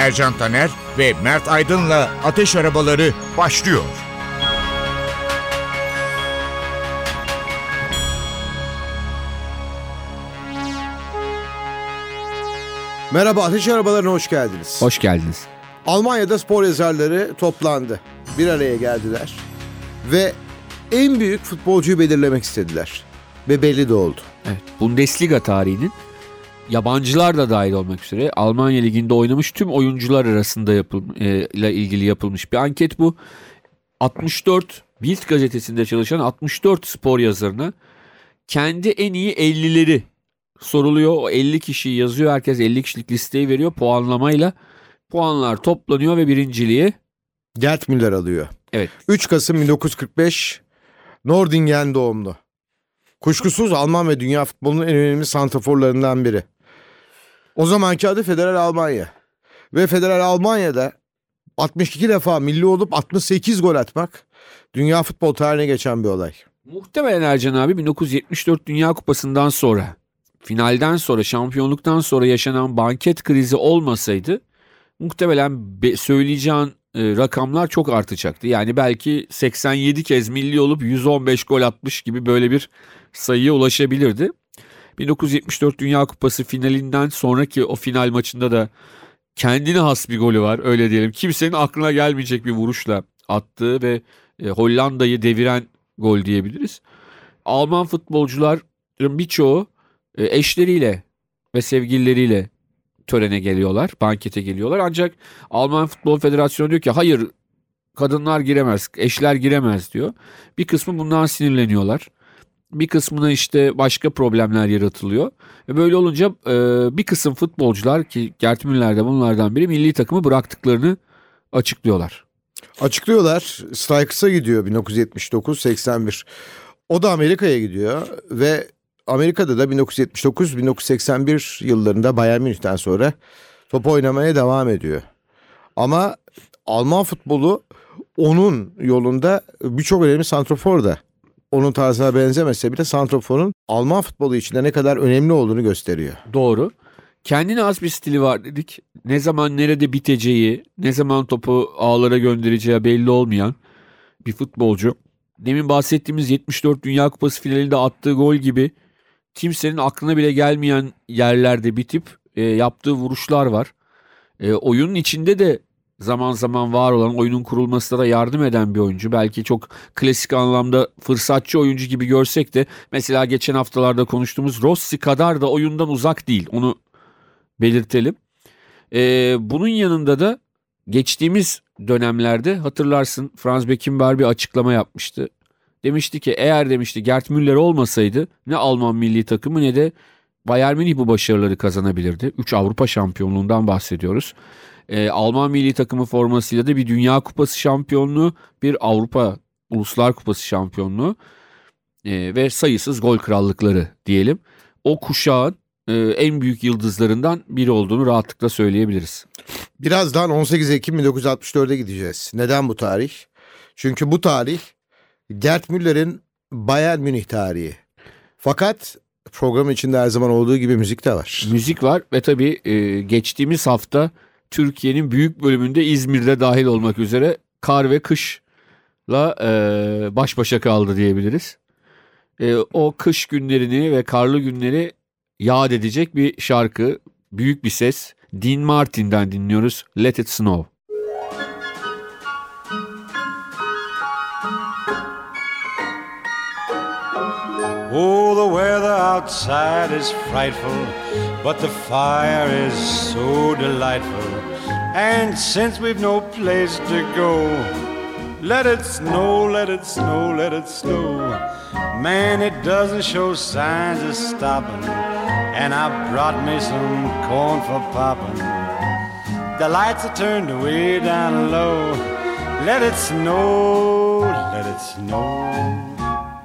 Ercan Taner ve Mert Aydın'la Ateş Arabaları başlıyor. Merhaba Ateş Arabalarına hoş geldiniz. Hoş geldiniz. Almanya'da spor yazarları toplandı. Bir araya geldiler. Ve en büyük futbolcuyu belirlemek istediler. Ve belli de oldu. Evet, Bundesliga tarihinin yabancılar da dahil olmak üzere Almanya Ligi'nde oynamış tüm oyuncular arasında yapıl, e, ile ilgili yapılmış bir anket bu. 64 Bild gazetesinde çalışan 64 spor yazarına kendi en iyi 50'leri soruluyor. O 50 kişiyi yazıyor. Herkes 50 kişilik listeyi veriyor puanlamayla. Puanlar toplanıyor ve birinciliği Gert Müller alıyor. Evet. 3 Kasım 1945 Nordingen doğumlu. Kuşkusuz Alman ve dünya futbolunun en önemli santraforlarından biri. O zamanki adı Federal Almanya. Ve Federal Almanya'da 62 defa milli olup 68 gol atmak dünya futbol tarihine geçen bir olay. Muhtemelen Ercan abi 1974 Dünya Kupası'ndan sonra finalden sonra şampiyonluktan sonra yaşanan banket krizi olmasaydı muhtemelen söyleyeceğin e, rakamlar çok artacaktı. Yani belki 87 kez milli olup 115 gol atmış gibi böyle bir sayıya ulaşabilirdi. 1974 Dünya Kupası finalinden sonraki o final maçında da kendine has bir golü var öyle diyelim. Kimsenin aklına gelmeyecek bir vuruşla attığı ve e, Hollanda'yı deviren gol diyebiliriz. Alman futbolcuların birçoğu e, eşleriyle ve sevgilileriyle törene geliyorlar, bankete geliyorlar. Ancak Alman Futbol Federasyonu diyor ki hayır kadınlar giremez, eşler giremez diyor. Bir kısmı bundan sinirleniyorlar. Bir kısmına işte başka problemler yaratılıyor. Ve böyle olunca e, bir kısım futbolcular ki Gert Müller de bunlardan biri milli takımı bıraktıklarını açıklıyorlar. Açıklıyorlar. Strikers'a gidiyor 1979-81. O da Amerika'ya gidiyor ve Amerika'da da 1979-1981 yıllarında Bayern Münih'ten sonra top oynamaya devam ediyor. Ama Alman futbolu onun yolunda birçok önemli santrofor da onun tarzına benzemese bile santroforun Alman futbolu içinde ne kadar önemli olduğunu gösteriyor. Doğru. Kendine az bir stili var dedik. Ne zaman nerede biteceği, ne zaman topu ağlara göndereceği belli olmayan bir futbolcu. Demin bahsettiğimiz 74 Dünya Kupası finalinde attığı gol gibi kimsenin aklına bile gelmeyen yerlerde bitip e, yaptığı vuruşlar var. E, oyunun içinde de zaman zaman var olan oyunun kurulmasına da yardım eden bir oyuncu. Belki çok klasik anlamda fırsatçı oyuncu gibi görsek de mesela geçen haftalarda konuştuğumuz Rossi kadar da oyundan uzak değil. Onu belirtelim. E, bunun yanında da geçtiğimiz dönemlerde hatırlarsın Franz Beckenbauer bir açıklama yapmıştı. Demişti ki eğer demişti Gert Müller olmasaydı ne Alman milli takımı ne de Bayern Münih bu başarıları kazanabilirdi. 3 Avrupa şampiyonluğundan bahsediyoruz. Ee, Alman milli takımı formasıyla da bir Dünya Kupası şampiyonluğu, bir Avrupa Uluslar Kupası şampiyonluğu e, ve sayısız gol krallıkları diyelim. O kuşağın e, en büyük yıldızlarından biri olduğunu rahatlıkla söyleyebiliriz. Birazdan 18 Ekim 1964'e gideceğiz. Neden bu tarih? Çünkü bu tarih Gert Müller'in Bayern Münih tarihi. Fakat program içinde her zaman olduğu gibi müzik de var. Müzik var ve tabii e, geçtiğimiz hafta Türkiye'nin büyük bölümünde İzmir'de dahil olmak üzere kar ve kışla e, baş başa kaldı diyebiliriz. E, o kış günlerini ve karlı günleri yad edecek bir şarkı, büyük bir ses. Dean Martin'den dinliyoruz Let It Snow. Oh, the weather outside is frightful, but the fire is so delightful. And since we've no place to go, let it snow, let it snow, let it snow. Man, it doesn't show signs of stopping. And I brought me some corn for popping. The lights are turned way down low. Let it snow, let it snow.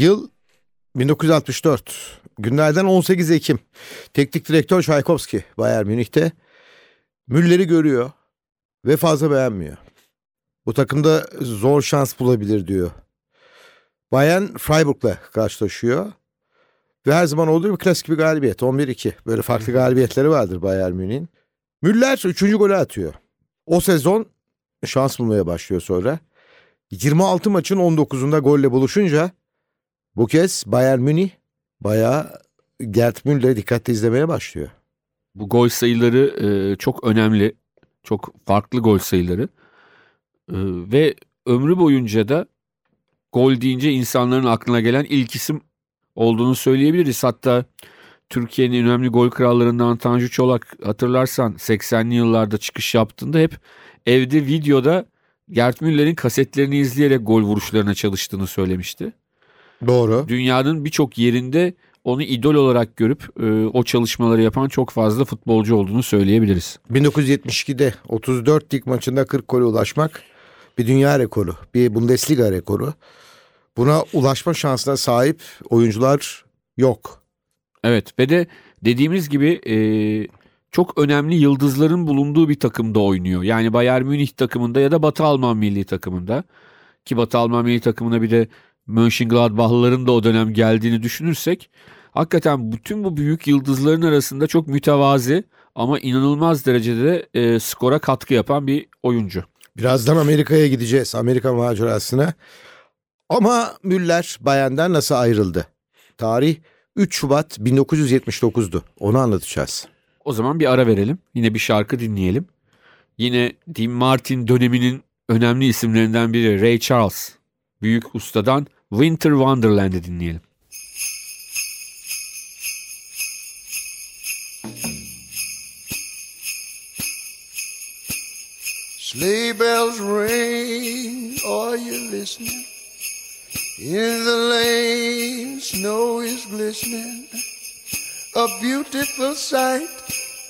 Yıl 1964. Günlerden 18 Ekim. Teknik direktör Çaykovski Bayern Münih'te Müller'i görüyor ve fazla beğenmiyor. Bu takımda zor şans bulabilir diyor. Bayern Freiburg'la karşılaşıyor. Ve her zaman olduğu gibi klasik bir galibiyet. 11-2. Böyle farklı galibiyetleri vardır Bayern Münih'in. Müller 3. golü atıyor. O sezon şans bulmaya başlıyor sonra. 26 maçın 19'unda golle buluşunca bu kez Bayern Münih bayağı Gerd Müller'i dikkatli izlemeye başlıyor. Bu gol sayıları e, çok önemli. Çok farklı gol sayıları. E, ve ömrü boyunca da gol deyince insanların aklına gelen ilk isim olduğunu söyleyebiliriz. Hatta Türkiye'nin önemli gol krallarından Tanju Çolak hatırlarsan 80'li yıllarda çıkış yaptığında hep evde videoda Gerd Müller'in kasetlerini izleyerek gol vuruşlarına çalıştığını söylemişti. Doğru. Dünyanın birçok yerinde onu idol olarak görüp e, o çalışmaları yapan çok fazla futbolcu olduğunu söyleyebiliriz. 1972'de 34 lig maçında 40 gole ulaşmak bir dünya rekoru, bir Bundesliga rekoru. Buna ulaşma şansına sahip oyuncular yok. Evet ve de dediğimiz gibi e, çok önemli yıldızların bulunduğu bir takımda oynuyor. Yani Bayern Münih takımında ya da Batı Alman milli takımında. Ki Batı Alman milli takımına bir de Mönchengladbach'ların da o dönem geldiğini düşünürsek hakikaten bütün bu büyük yıldızların arasında çok mütevazi ama inanılmaz derecede e, skora katkı yapan bir oyuncu. Birazdan Amerika'ya gideceğiz. Amerika macerasına. Ama Müller Bayern'den nasıl ayrıldı? Tarih 3 Şubat 1979'du. Onu anlatacağız. O zaman bir ara verelim. Yine bir şarkı dinleyelim. Yine Dean Martin döneminin önemli isimlerinden biri Ray Charles. Büyük ustadan Winter Wonderland'i dinleyelim. Sleigh bells ring, are you listening? In the lane, snow is glistening. A beautiful sight,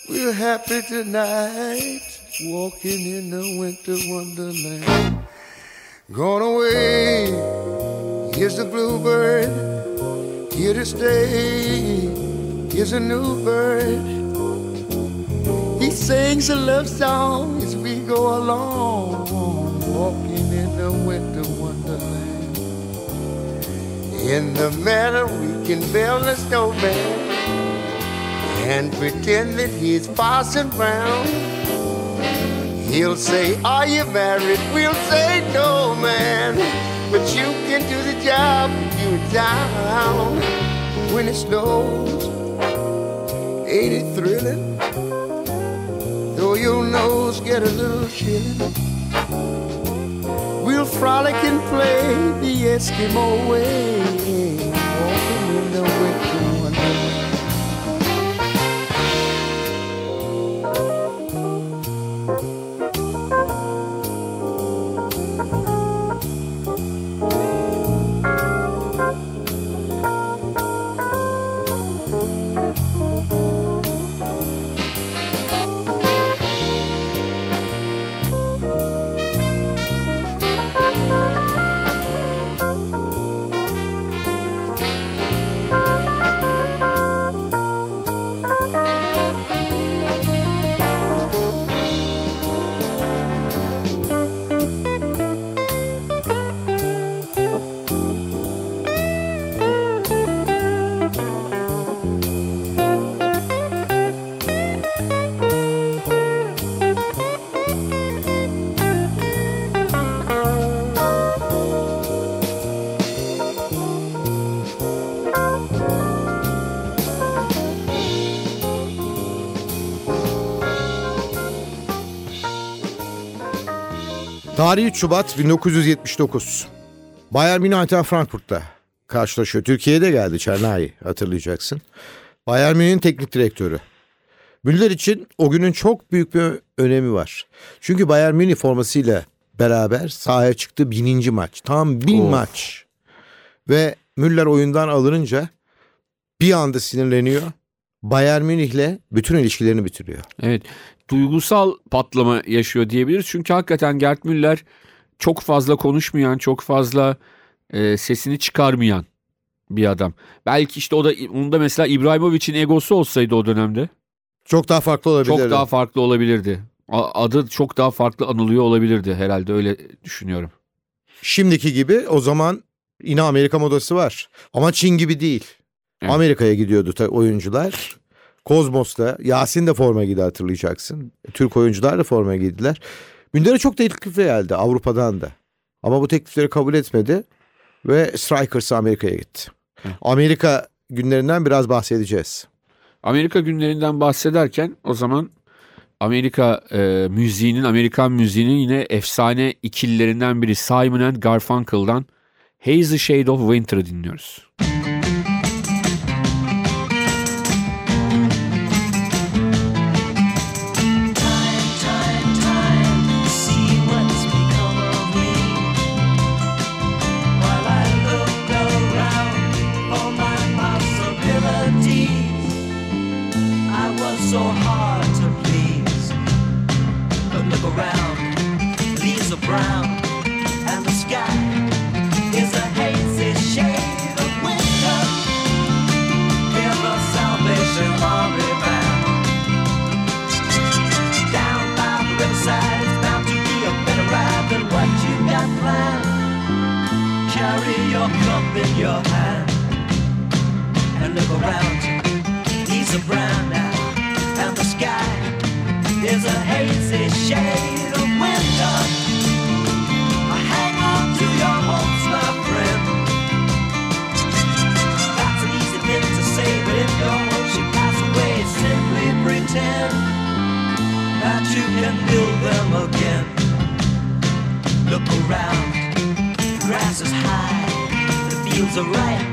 we're happy tonight, walking in the winter wonderland. Gone away, here's the bluebird, here to stay, here's a new bird. He sings a love song as we go along, walking in the winter wonderland. In the meadow, we can build a snowman and pretend that he's passing round. He'll say, Are you married? We'll say, No, man. But you can do the job you're down. When it snows, ain't it thrilling? Though your nose get a little chilly. We'll frolic and play the Eskimo way. Walking in the winter Tarih 3 Şubat 1979. Bayern Münih Eintracht Frankfurt'ta karşılaşıyor. Türkiye'ye de geldi Çernay hatırlayacaksın. Bayern Münih'in teknik direktörü. Müller için o günün çok büyük bir önemi var. Çünkü Bayern Münih formasıyla beraber sahaya çıktı bininci maç. Tam bin Of. maç. Ve Müller oyundan alınınca bir anda sinirleniyor. Bayern Münih'le bütün ilişkilerini bitiriyor. Evet. Duygusal patlama yaşıyor diyebiliriz. Çünkü hakikaten Gerd Müller çok fazla konuşmayan, çok fazla e, sesini çıkarmayan bir adam. Belki işte o da onda mesela İbrahimovic'in egosu olsaydı o dönemde Çok daha farklı olabilir. çok daha farklı olabilirdi. Adı çok daha farklı anılıyor olabilirdi herhalde öyle düşünüyorum. Şimdiki gibi o zaman yine Amerika modası var. Ama Çin gibi değil. Evet. Amerika'ya gidiyordu oyuncular. Kozmos'ta Yasin de forma giydi hatırlayacaksın. Türk oyuncular da forma giydiler. Münder'e çok teklif geldi Avrupa'dan da. Ama bu teklifleri kabul etmedi ve Strikers Amerika'ya gitti. Amerika günlerinden biraz bahsedeceğiz. Amerika günlerinden bahsederken o zaman Amerika e, müziğinin, Amerikan müziğinin yine efsane ikililerinden biri Simon and Garfunkel'dan Hazy Shade of Winter'ı dinliyoruz. See so hard to please. But look around, leaves are brown, and the sky is a hazy shade of winter. Hear the Salvation Army band down by the riverside. It's bound to be a better ride than what you got planned. Carry your cup in your hand and look around you. These that you can build them again. Look around, the grass is high, the fields are ripe.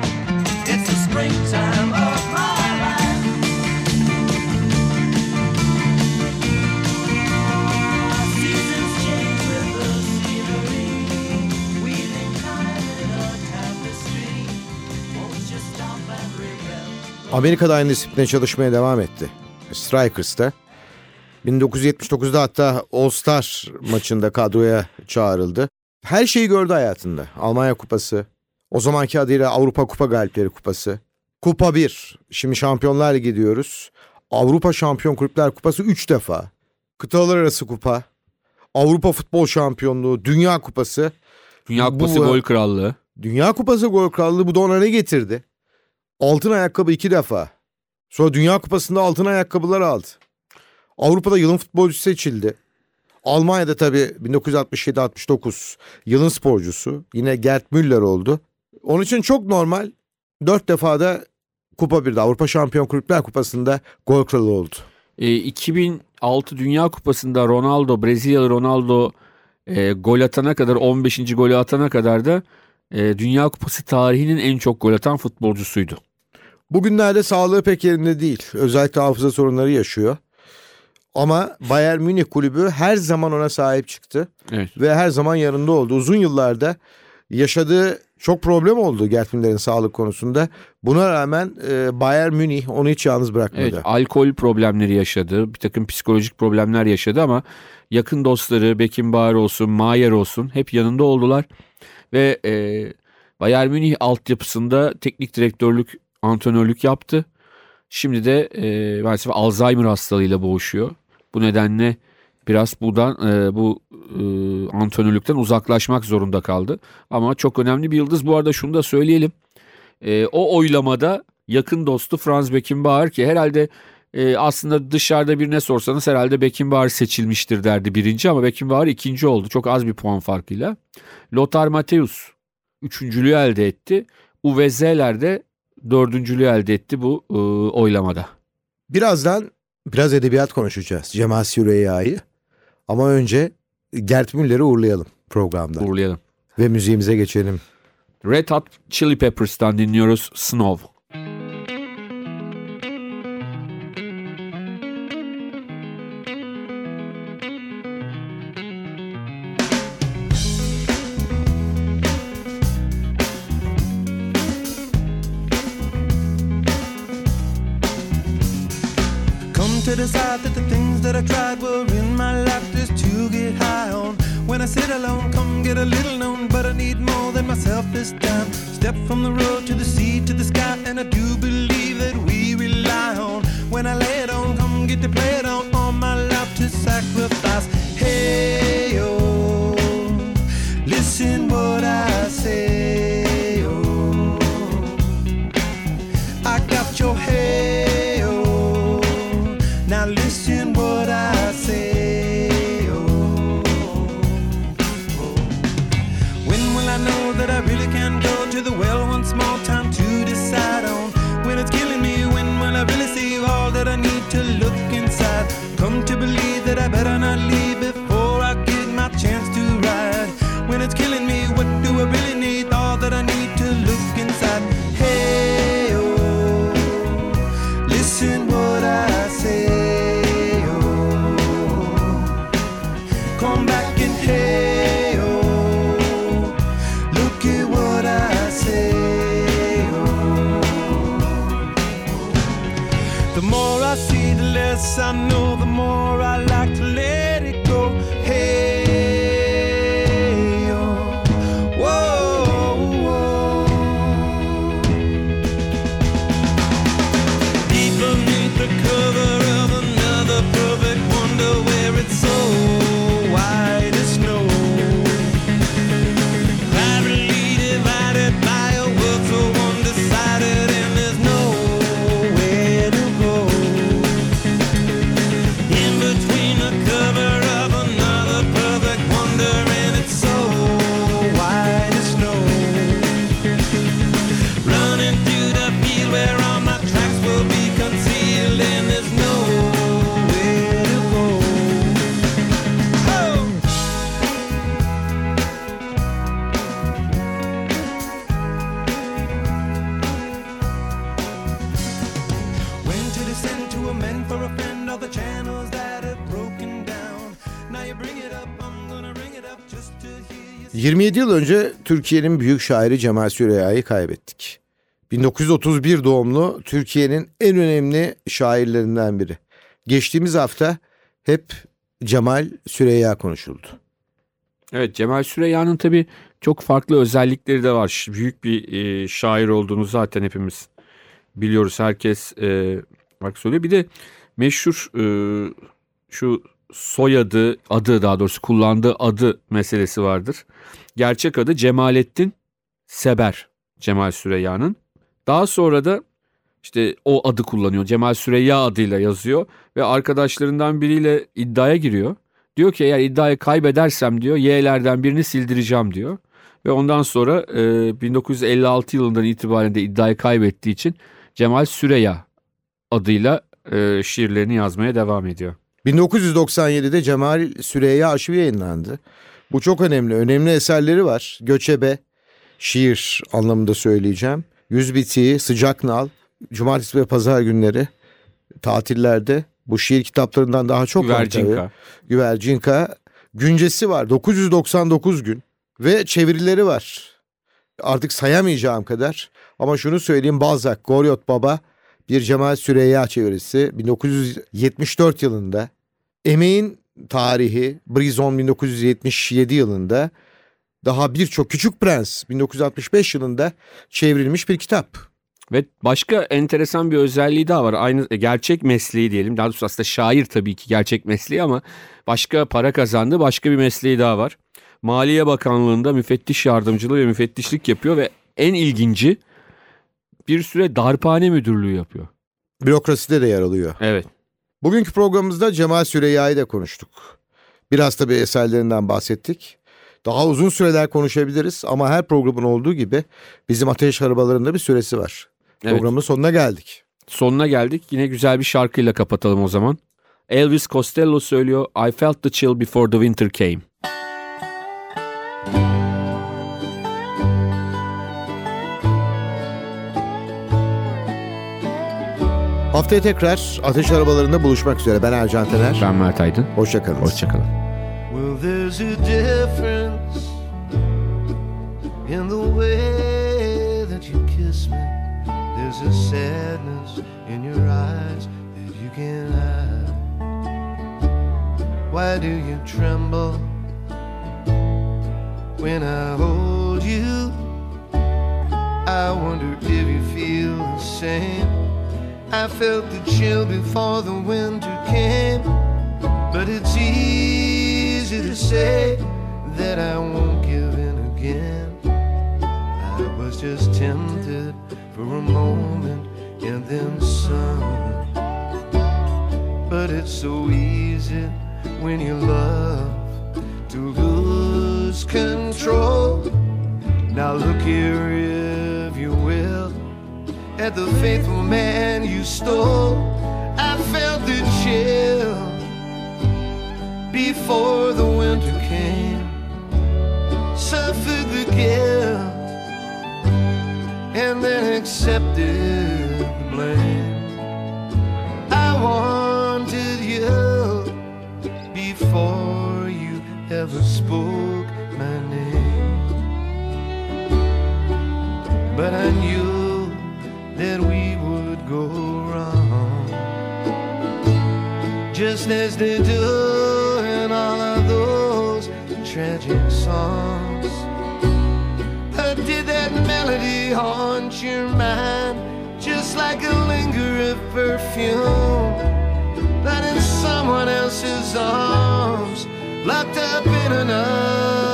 It's the springtime Amerika'da aynı disipline çalışmaya devam etti. Strikers'ta. 1979'da hatta All Star maçında kadroya çağrıldı. Her şeyi gördü hayatında. Almanya Kupası, o zamanki adıyla Avrupa Kupa Galipleri Kupası, Kupa 1, şimdi Şampiyonlar Ligi diyoruz. Avrupa Şampiyon Kulüpler Kupası 3 defa. Kıtalar arası kupa, Avrupa Futbol Şampiyonluğu, Dünya Kupası. Dünya Bu- Kupası gol krallığı. Dünya Kupası gol krallığı bu da ona ne getirdi? Altın ayakkabı iki defa. Sonra Dünya Kupası'nda altın ayakkabılar aldı. Avrupa'da yılın futbolcusu seçildi. Almanya'da tabii 1967-69 yılın sporcusu. Yine Gerd Müller oldu. Onun için çok normal. Dört defa da Kupa 1'de Avrupa Şampiyon Kulüpler Kupası'nda gol kralı oldu. E, 2006 Dünya Kupası'nda Ronaldo, Brezilyalı Ronaldo e, gol atana kadar 15. golü atana kadar da e, Dünya Kupası tarihinin en çok gol atan futbolcusuydu. Bugünlerde sağlığı pek yerinde değil. Özellikle hafıza sorunları yaşıyor. Ama Bayern Münih kulübü her zaman ona sahip çıktı. Evet. Ve her zaman yanında oldu. Uzun yıllarda yaşadığı çok problem oldu Gerd Müller'in sağlık konusunda. Buna rağmen e, Bayern Münih onu hiç yalnız bırakmadı. Evet, alkol problemleri yaşadı, bir takım psikolojik problemler yaşadı ama yakın dostları Beckenbauer olsun, Mayer olsun hep yanında oldular. Ve e, Bayern Münih altyapısında teknik direktörlük, antrenörlük yaptı. Şimdi de e, maalesef Alzheimer hastalığıyla boğuşuyor. Bu nedenle biraz buradan e, bu e, antrenörlükten uzaklaşmak zorunda kaldı. Ama çok önemli bir yıldız. Bu arada şunu da söyleyelim. E, o oylamada yakın dostu Franz Beckenbauer ki herhalde e, aslında dışarıda birine sorsanız herhalde Beckenbauer seçilmiştir derdi birinci ama Beckenbauer ikinci oldu. Çok az bir puan farkıyla. Lothar Matthäus üçüncülüğü elde etti. Uwe Zeller de dördüncülüğü elde etti bu e, oylamada. Birazdan biraz edebiyat konuşacağız. Cemal Süreyya'yı. Ama önce Gerd Müller'i uğurlayalım. programda. Uğurlayalım. Ve müziğimize geçelim. Red Hot Chili Peppers'tan dinliyoruz Snow. Get a little known, but I need more than myself this time. Step from the road to the sea to the sky, and I do believe that we rely on. When I lay it on, come get to play it on, all my life to sacrifice. Önce Türkiye'nin büyük şairi Cemal Süreyya'yı kaybettik. 1931 doğumlu Türkiye'nin en önemli şairlerinden biri. Geçtiğimiz hafta hep Cemal Süreyya konuşuldu. Evet Cemal Süreyya'nın tabii çok farklı özellikleri de var. Büyük bir e, şair olduğunu zaten hepimiz biliyoruz. Herkes e, bak söylüyor. Bir de meşhur e, şu soyadı, adı daha doğrusu kullandığı adı meselesi vardır. Gerçek adı Cemalettin Seber Cemal Süreyya'nın. Daha sonra da işte o adı kullanıyor. Cemal Süreyya adıyla yazıyor ve arkadaşlarından biriyle iddiaya giriyor. Diyor ki eğer iddiayı kaybedersem diyor Y'lerden birini sildireceğim diyor. Ve ondan sonra e, 1956 yılından itibaren de iddiayı kaybettiği için Cemal Süreya adıyla e, şiirlerini yazmaya devam ediyor. 1997'de Cemal Süreyya arşivi yayınlandı. Bu çok önemli. Önemli eserleri var. Göçebe, şiir anlamında söyleyeceğim. Yüz bitiği, sıcak nal, cumartesi ve pazar günleri tatillerde. Bu şiir kitaplarından daha çok var tabii. Güvercinka. Güvercinka. Güncesi var 999 gün ve çevirileri var. Artık sayamayacağım kadar. Ama şunu söyleyeyim Balzac, Goryot Baba bir Cemal Süreyya çevirisi 1974 yılında. Emeğin tarihi Brison 1977 yılında. Daha birçok Küçük Prens 1965 yılında çevrilmiş bir kitap. Ve başka enteresan bir özelliği daha var. Aynı e, gerçek mesleği diyelim. Daha doğrusu aslında şair tabii ki gerçek mesleği ama başka para kazandığı başka bir mesleği daha var. Maliye Bakanlığı'nda müfettiş yardımcılığı ve müfettişlik yapıyor ve en ilginci bir süre darphane müdürlüğü yapıyor. Bürokraside de yer alıyor. Evet. Bugünkü programımızda Cemal Süreyya'yı da konuştuk. Biraz tabii eserlerinden bahsettik. Daha uzun süreler konuşabiliriz ama her programın olduğu gibi bizim ateş arabalarında bir süresi var. Evet. Programın sonuna geldik. Sonuna geldik. Yine güzel bir şarkıyla kapatalım o zaman. Elvis Costello söylüyor I felt the chill before the winter came. Haftaya tekrar ateş arabalarında buluşmak üzere. Ben Ercan Taner. Ben Mert Aydın. Hoşçakalın. Hoşçakalın. Well, there's a difference in the way that you kiss me. There's a sadness in your eyes that you can't hide. Why do you tremble when I hold you? I wonder if you feel the same. I felt the chill before the winter came. But it's easy to say that I won't give in again. I was just tempted for a moment and then some. But it's so easy when you love to lose control. Now look here, at the faithful man you stole. I felt the chill before the winter came. Suffered the guilt and then accepted the blame. I wanted you before you ever spoke my name. But I knew go wrong just as they do in all of those tragic songs. But did that melody haunt your mind just like a linger of perfume? That in someone else's arms, locked up in another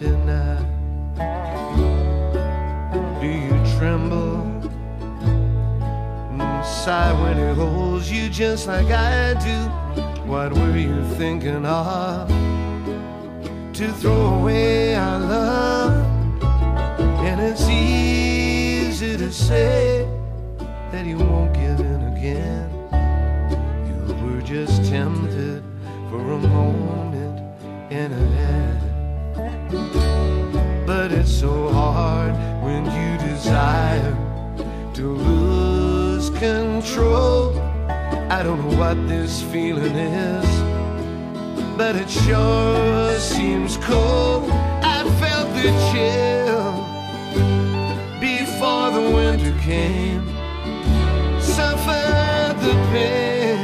deny? Do you tremble and sigh when he holds you just like I do? What were you thinking of? To throw away our love, and it's easy to say that you won't give in again. You were just tempted for a moment and a half. But it's so hard when you desire to lose control. I don't know what this feeling is, but it sure seems cold. I felt the chill before the winter came suffered the pain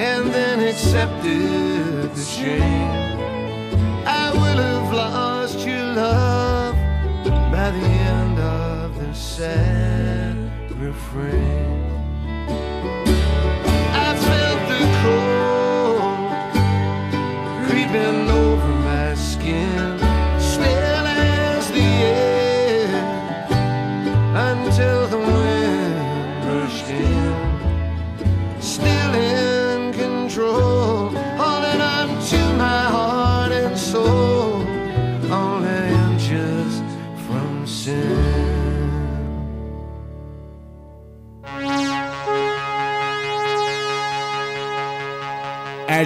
and then accepted the shame. Love by the end of the sad refrain.